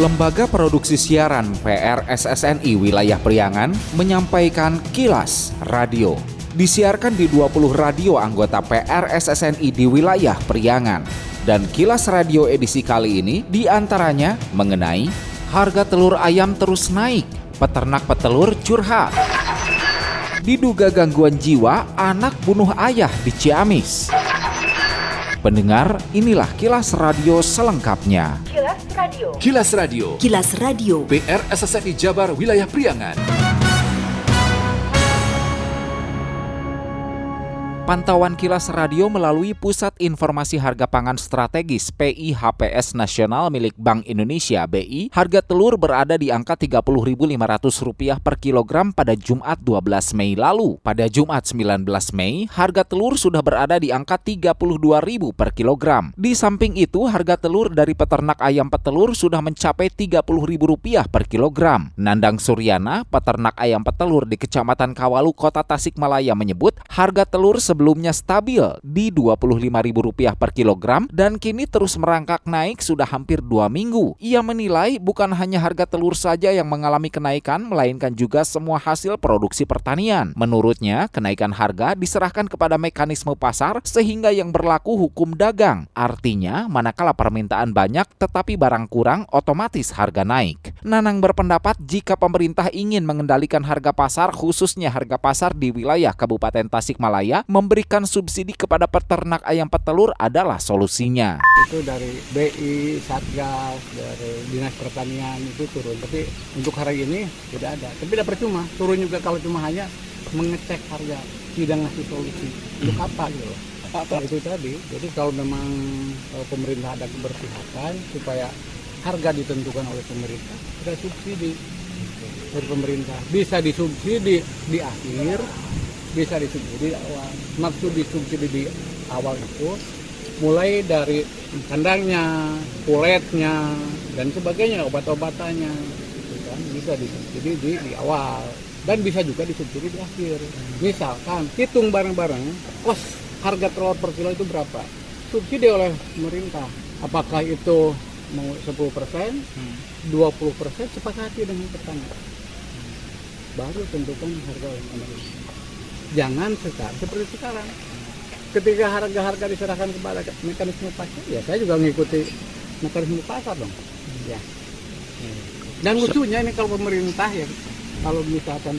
Lembaga Produksi Siaran PRSSNI Wilayah Priangan menyampaikan kilas radio. Disiarkan di 20 radio anggota PRSSNI di wilayah Priangan. Dan kilas radio edisi kali ini di antaranya mengenai harga telur ayam terus naik, peternak petelur curhat. Diduga gangguan jiwa, anak bunuh ayah di Ciamis. Pendengar, inilah kilas radio selengkapnya. Kilas Radio. Kilas Radio. Kilas Radio. PR SSNI Jabar Wilayah Priangan. Pantauan kilas radio melalui Pusat Informasi Harga Pangan Strategis PIHPS Nasional milik Bank Indonesia BI, harga telur berada di angka Rp30.500 per kilogram pada Jumat 12 Mei lalu. Pada Jumat 19 Mei, harga telur sudah berada di angka Rp32.000 per kilogram. Di samping itu, harga telur dari peternak ayam petelur sudah mencapai Rp30.000 per kilogram. Nandang Suryana, peternak ayam petelur di Kecamatan Kawalu, Kota Tasikmalaya menyebut harga telur sebelumnya stabil di Rp25.000 per kilogram dan kini terus merangkak naik sudah hampir dua minggu. Ia menilai bukan hanya harga telur saja yang mengalami kenaikan, melainkan juga semua hasil produksi pertanian. Menurutnya, kenaikan harga diserahkan kepada mekanisme pasar sehingga yang berlaku hukum dagang. Artinya, manakala permintaan banyak tetapi barang kurang, otomatis harga naik. Nanang berpendapat jika pemerintah ingin mengendalikan harga pasar, khususnya harga pasar di wilayah Kabupaten Tasikmalaya, memberikan subsidi kepada peternak ayam petelur adalah solusinya. Itu dari BI, Satgas, dari Dinas Pertanian itu turun. Tapi untuk hari ini tidak ada. Tapi tidak percuma. Turun juga kalau cuma hanya mengecek harga, tidak ngasih solusi. Untuk apa gitu Apa itu tadi. Jadi kalau memang kalau pemerintah ada keberpihakan supaya harga ditentukan oleh pemerintah, ada subsidi dari pemerintah. Bisa disubsidi di akhir, bisa disubsidi di awal. Maksud disubsidi di awal itu mulai dari kandangnya, kuletnya, dan sebagainya, obat-obatannya, gitu kan, bisa disubsidi di, di awal dan bisa juga disubsidi di akhir. Misalkan hitung bareng-bareng kos harga telur per kilo itu berapa? Subsidi oleh pemerintah. Apakah itu mau 10 persen, 20 persen sepakati dengan petani. Baru tentukan harga oleh pemerintah jangan sekarang seperti sekarang. Ketika harga-harga diserahkan kepada mekanisme pasar ya saya juga mengikuti mekanisme pasar dong. Ya. Dan lucunya ini kalau pemerintah ya kalau misalkan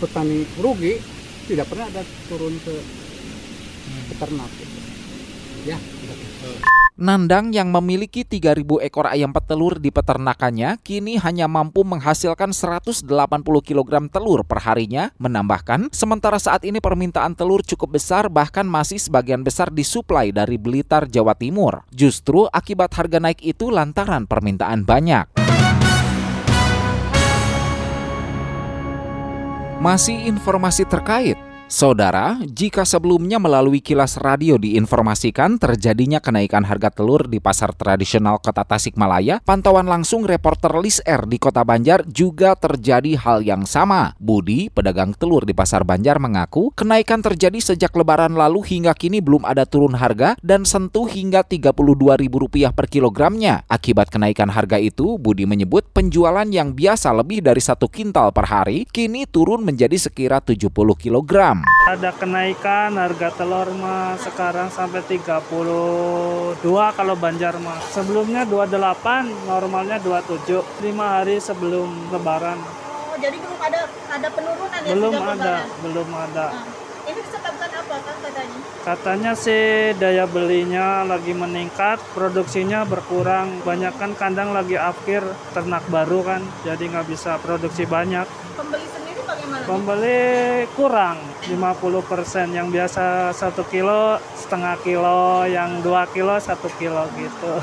petani rugi tidak pernah ada turun ke peternak. Gitu. ya Nandang yang memiliki 3.000 ekor ayam petelur di peternakannya kini hanya mampu menghasilkan 180 kg telur per harinya, menambahkan sementara saat ini permintaan telur cukup besar bahkan masih sebagian besar disuplai dari Blitar, Jawa Timur. Justru akibat harga naik itu lantaran permintaan banyak. Masih informasi terkait Saudara, jika sebelumnya melalui kilas radio diinformasikan terjadinya kenaikan harga telur di pasar tradisional kota Tasikmalaya, pantauan langsung reporter Lis R di kota Banjar juga terjadi hal yang sama. Budi, pedagang telur di pasar Banjar mengaku kenaikan terjadi sejak lebaran lalu hingga kini belum ada turun harga dan sentuh hingga Rp32.000 per kilogramnya. Akibat kenaikan harga itu, Budi menyebut penjualan yang biasa lebih dari satu kintal per hari kini turun menjadi sekira 70 kilogram. Ada kenaikan harga telur mah sekarang sampai 32 kalau Banjar mah. Sebelumnya 28, normalnya 27. 5 hari sebelum lebaran. Oh, jadi belum ada ada penurunan ya Belum ada, lebaran? belum ada. Nah, ini disebabkan apa kan katanya? Katanya sih daya belinya lagi meningkat, produksinya berkurang. Banyak kan kandang lagi akhir ternak baru kan, jadi nggak bisa produksi banyak. Pembeli sendiri? Pembeli kurang 50% yang biasa satu kilo setengah kilo. Yang 2 kilo satu kilo gitu.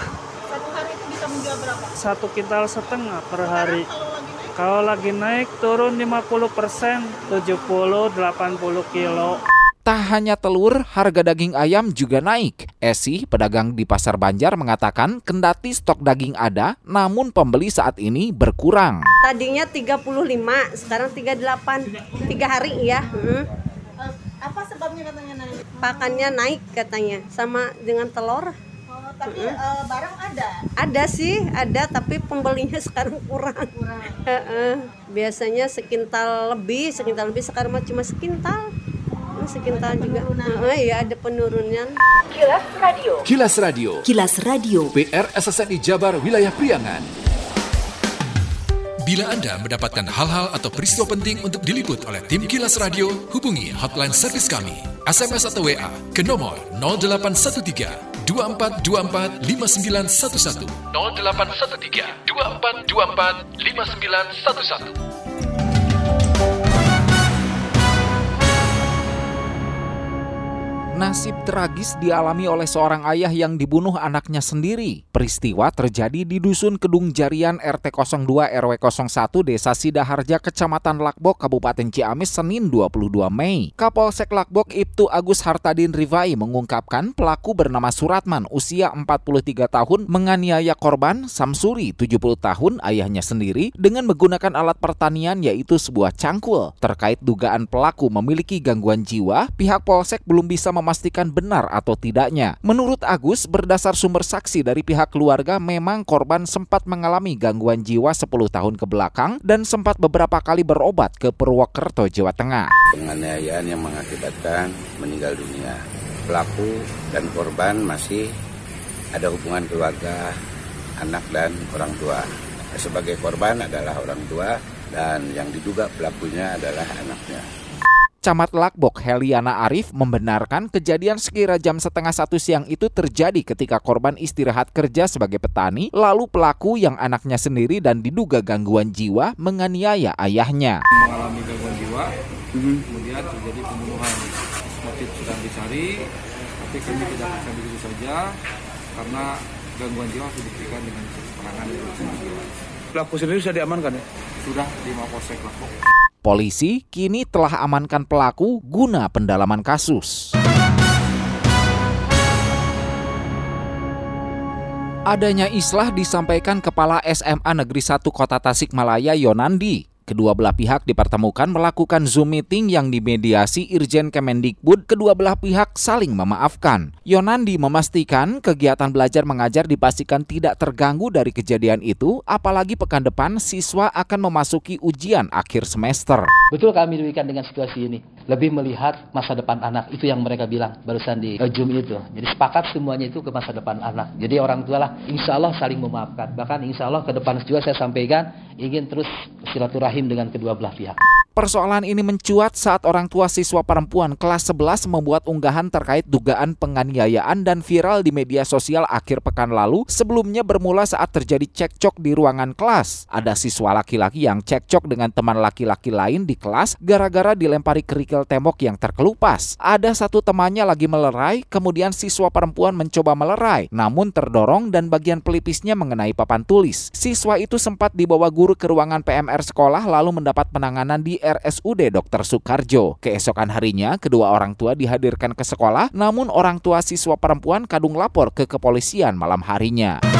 Satu hari itu bisa menjual berapa? satu kintal setengah per hari. Sekarang kalau lagi naik? Kalau lagi naik turun 50% 70-80 kilo Tak hanya telur, harga daging ayam juga naik. Esi, pedagang di Pasar Banjar mengatakan kendati stok daging ada, namun pembeli saat ini berkurang. Tadinya 35, sekarang 38. Tiga hari ya. Mm. Eh, apa sebabnya katanya naik? Pakannya naik katanya. Sama dengan telur. Oh, tapi eh, barang ada. Ada sih, ada tapi pembelinya sekarang kurang. Heeh. Biasanya sekintal lebih, sekintal lebih sekarang mah cuma sekintal. Sekintal juga. Heeh, ya ada penurunan. Kilas Radio. Kilas Radio. PR SSNI Jabar Wilayah Priangan. Bila Anda mendapatkan hal-hal atau peristiwa penting untuk diliput oleh tim Kilas Radio, hubungi hotline servis kami. SMS atau WA ke nomor 0813 2424 5911 0813 2424 5911 Nasib tragis dialami oleh seorang ayah yang dibunuh anaknya sendiri. Peristiwa terjadi di Dusun Kedung Jarian RT 02 RW 01 Desa Sidaharja Kecamatan Lakbok Kabupaten Ciamis Senin 22 Mei. Kapolsek Lakbok Ibtu Agus Hartadin Rifai mengungkapkan pelaku bernama Suratman usia 43 tahun menganiaya korban Samsuri 70 tahun ayahnya sendiri dengan menggunakan alat pertanian yaitu sebuah cangkul. Terkait dugaan pelaku memiliki gangguan jiwa, pihak Polsek belum bisa memastikan benar atau tidaknya. Menurut Agus, berdasar sumber saksi dari pihak keluarga memang korban sempat mengalami gangguan jiwa 10 tahun ke belakang dan sempat beberapa kali berobat ke Purwokerto, Jawa Tengah. penganiayaan yang mengakibatkan meninggal dunia. Pelaku dan korban masih ada hubungan keluarga, anak dan orang tua. Sebagai korban adalah orang tua dan yang diduga pelakunya adalah anaknya. Camat Lakbok Heliana Arif membenarkan kejadian sekira jam setengah satu siang itu terjadi ketika korban istirahat kerja sebagai petani, lalu pelaku yang anaknya sendiri dan diduga gangguan jiwa menganiaya ayahnya. mengalami gangguan jiwa, kemudian terjadi pembunuhan. Motif sedang dicari, tapi kami tidak bisa begitu saja karena gangguan jiwa harus dibuktikan dengan keterangan jiwa. Pelaku sendiri sudah diamankan ya? Sudah di Mapolsek Lakbok. Polisi kini telah amankan pelaku guna pendalaman kasus. Adanya islah disampaikan Kepala SMA Negeri 1 Kota Tasikmalaya Yonandi. Kedua belah pihak dipertemukan melakukan Zoom meeting yang dimediasi Irjen Kemendikbud. Kedua belah pihak saling memaafkan. Yonandi memastikan kegiatan belajar mengajar dipastikan tidak terganggu dari kejadian itu, apalagi pekan depan siswa akan memasuki ujian akhir semester. Betul kami dirugikan dengan situasi ini. Lebih melihat masa depan anak. Itu yang mereka bilang barusan di eh, Zoom itu. Jadi sepakat semuanya itu ke masa depan anak. Jadi orang tua lah insya Allah saling memaafkan. Bahkan insya Allah ke depan juga saya sampaikan ingin terus silaturahim dengan kedua belah pihak. Persoalan ini mencuat saat orang tua siswa perempuan kelas 11 membuat unggahan terkait dugaan penganiayaan dan viral di media sosial akhir pekan lalu sebelumnya bermula saat terjadi cekcok di ruangan kelas. Ada siswa laki-laki yang cekcok dengan teman laki-laki lain di kelas gara-gara dilempari kerikil tembok yang terkelupas. Ada satu temannya lagi melerai, kemudian siswa perempuan mencoba melerai, namun terdorong dan bagian pelipisnya mengenai papan tulis. Siswa itu sempat dibawa guru ke ruangan PMR sekolah lalu mendapat penanganan di RSUD Dr. Soekarjo. Keesokan harinya, kedua orang tua dihadirkan ke sekolah, namun orang tua siswa perempuan kadung lapor ke kepolisian malam harinya.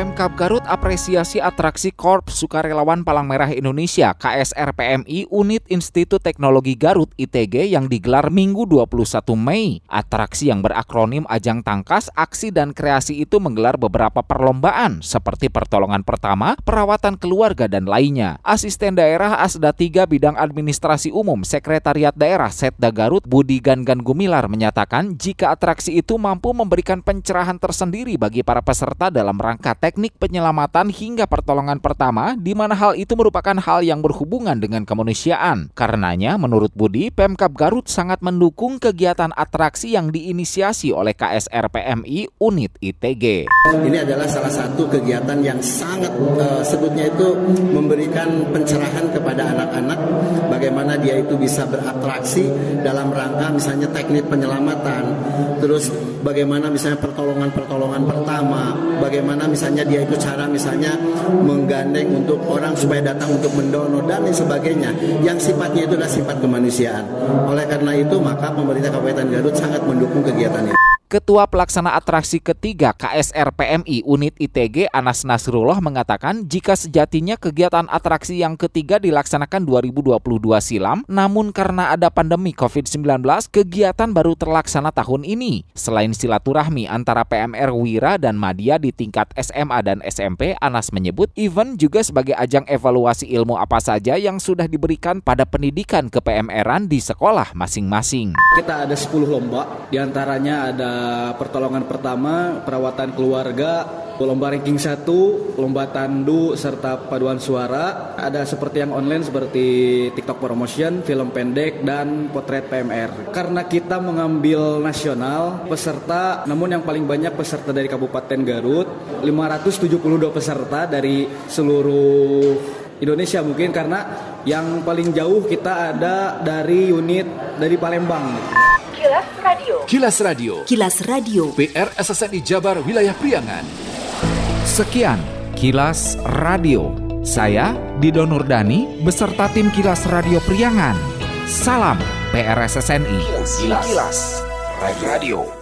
Pemkap Garut apresiasi atraksi Korps Sukarelawan Palang Merah Indonesia KSR PMI Unit Institut Teknologi Garut ITG yang digelar Minggu 21 Mei. Atraksi yang berakronim Ajang Tangkas, Aksi dan Kreasi itu menggelar beberapa perlombaan seperti pertolongan pertama, perawatan keluarga dan lainnya. Asisten daerah Asda 3 Bidang Administrasi Umum Sekretariat Daerah Setda Garut Budi Gangan Gumilar menyatakan jika atraksi itu mampu memberikan pencerahan tersendiri bagi para peserta dalam rangka teknik penyelamatan hingga pertolongan pertama, di mana hal itu merupakan hal yang berhubungan dengan kemanusiaan. Karenanya, menurut Budi, Pemkap Garut sangat mendukung kegiatan atraksi yang diinisiasi oleh KSR PMI Unit ITG. Ini adalah salah satu kegiatan yang sangat eh, sebutnya itu memberikan pencerahan kepada anak-anak bagaimana dia itu bisa beratraksi dalam rangka misalnya teknik penyelamatan, terus bagaimana misalnya pertolongan-pertolongan pertama, bagaimana misalnya dia itu cara misalnya menggandeng untuk orang supaya datang untuk mendonor dan lain sebagainya yang sifatnya itu adalah sifat kemanusiaan. Oleh karena itu maka pemerintah Kabupaten Garut sangat mendukung kegiatan ini. Ketua Pelaksana Atraksi Ketiga KSR PMI Unit ITG Anas Nasrullah mengatakan jika sejatinya kegiatan atraksi yang ketiga dilaksanakan 2022 silam, namun karena ada pandemi COVID-19, kegiatan baru terlaksana tahun ini. Selain silaturahmi antara PMR Wira dan Madia di tingkat SMA dan SMP, Anas menyebut event juga sebagai ajang evaluasi ilmu apa saja yang sudah diberikan pada pendidikan ke PMR-an di sekolah masing-masing. Kita ada 10 lomba, di antaranya ada pertolongan pertama, perawatan keluarga, lomba ranking 1, lomba tandu, serta paduan suara. Ada seperti yang online seperti TikTok promotion, film pendek, dan potret PMR. Karena kita mengambil nasional peserta, namun yang paling banyak peserta dari Kabupaten Garut, 572 peserta dari seluruh Indonesia mungkin karena yang paling jauh kita ada dari unit dari Palembang. Kilas Radio. Kilas Radio. Kilas Radio. PR SSNI Jabar Wilayah Priangan. Sekian Kilas Radio. Saya Dido Nurdani beserta tim Kilas Radio Priangan. Salam PRSSNI. Kilas, Kilas. Radio.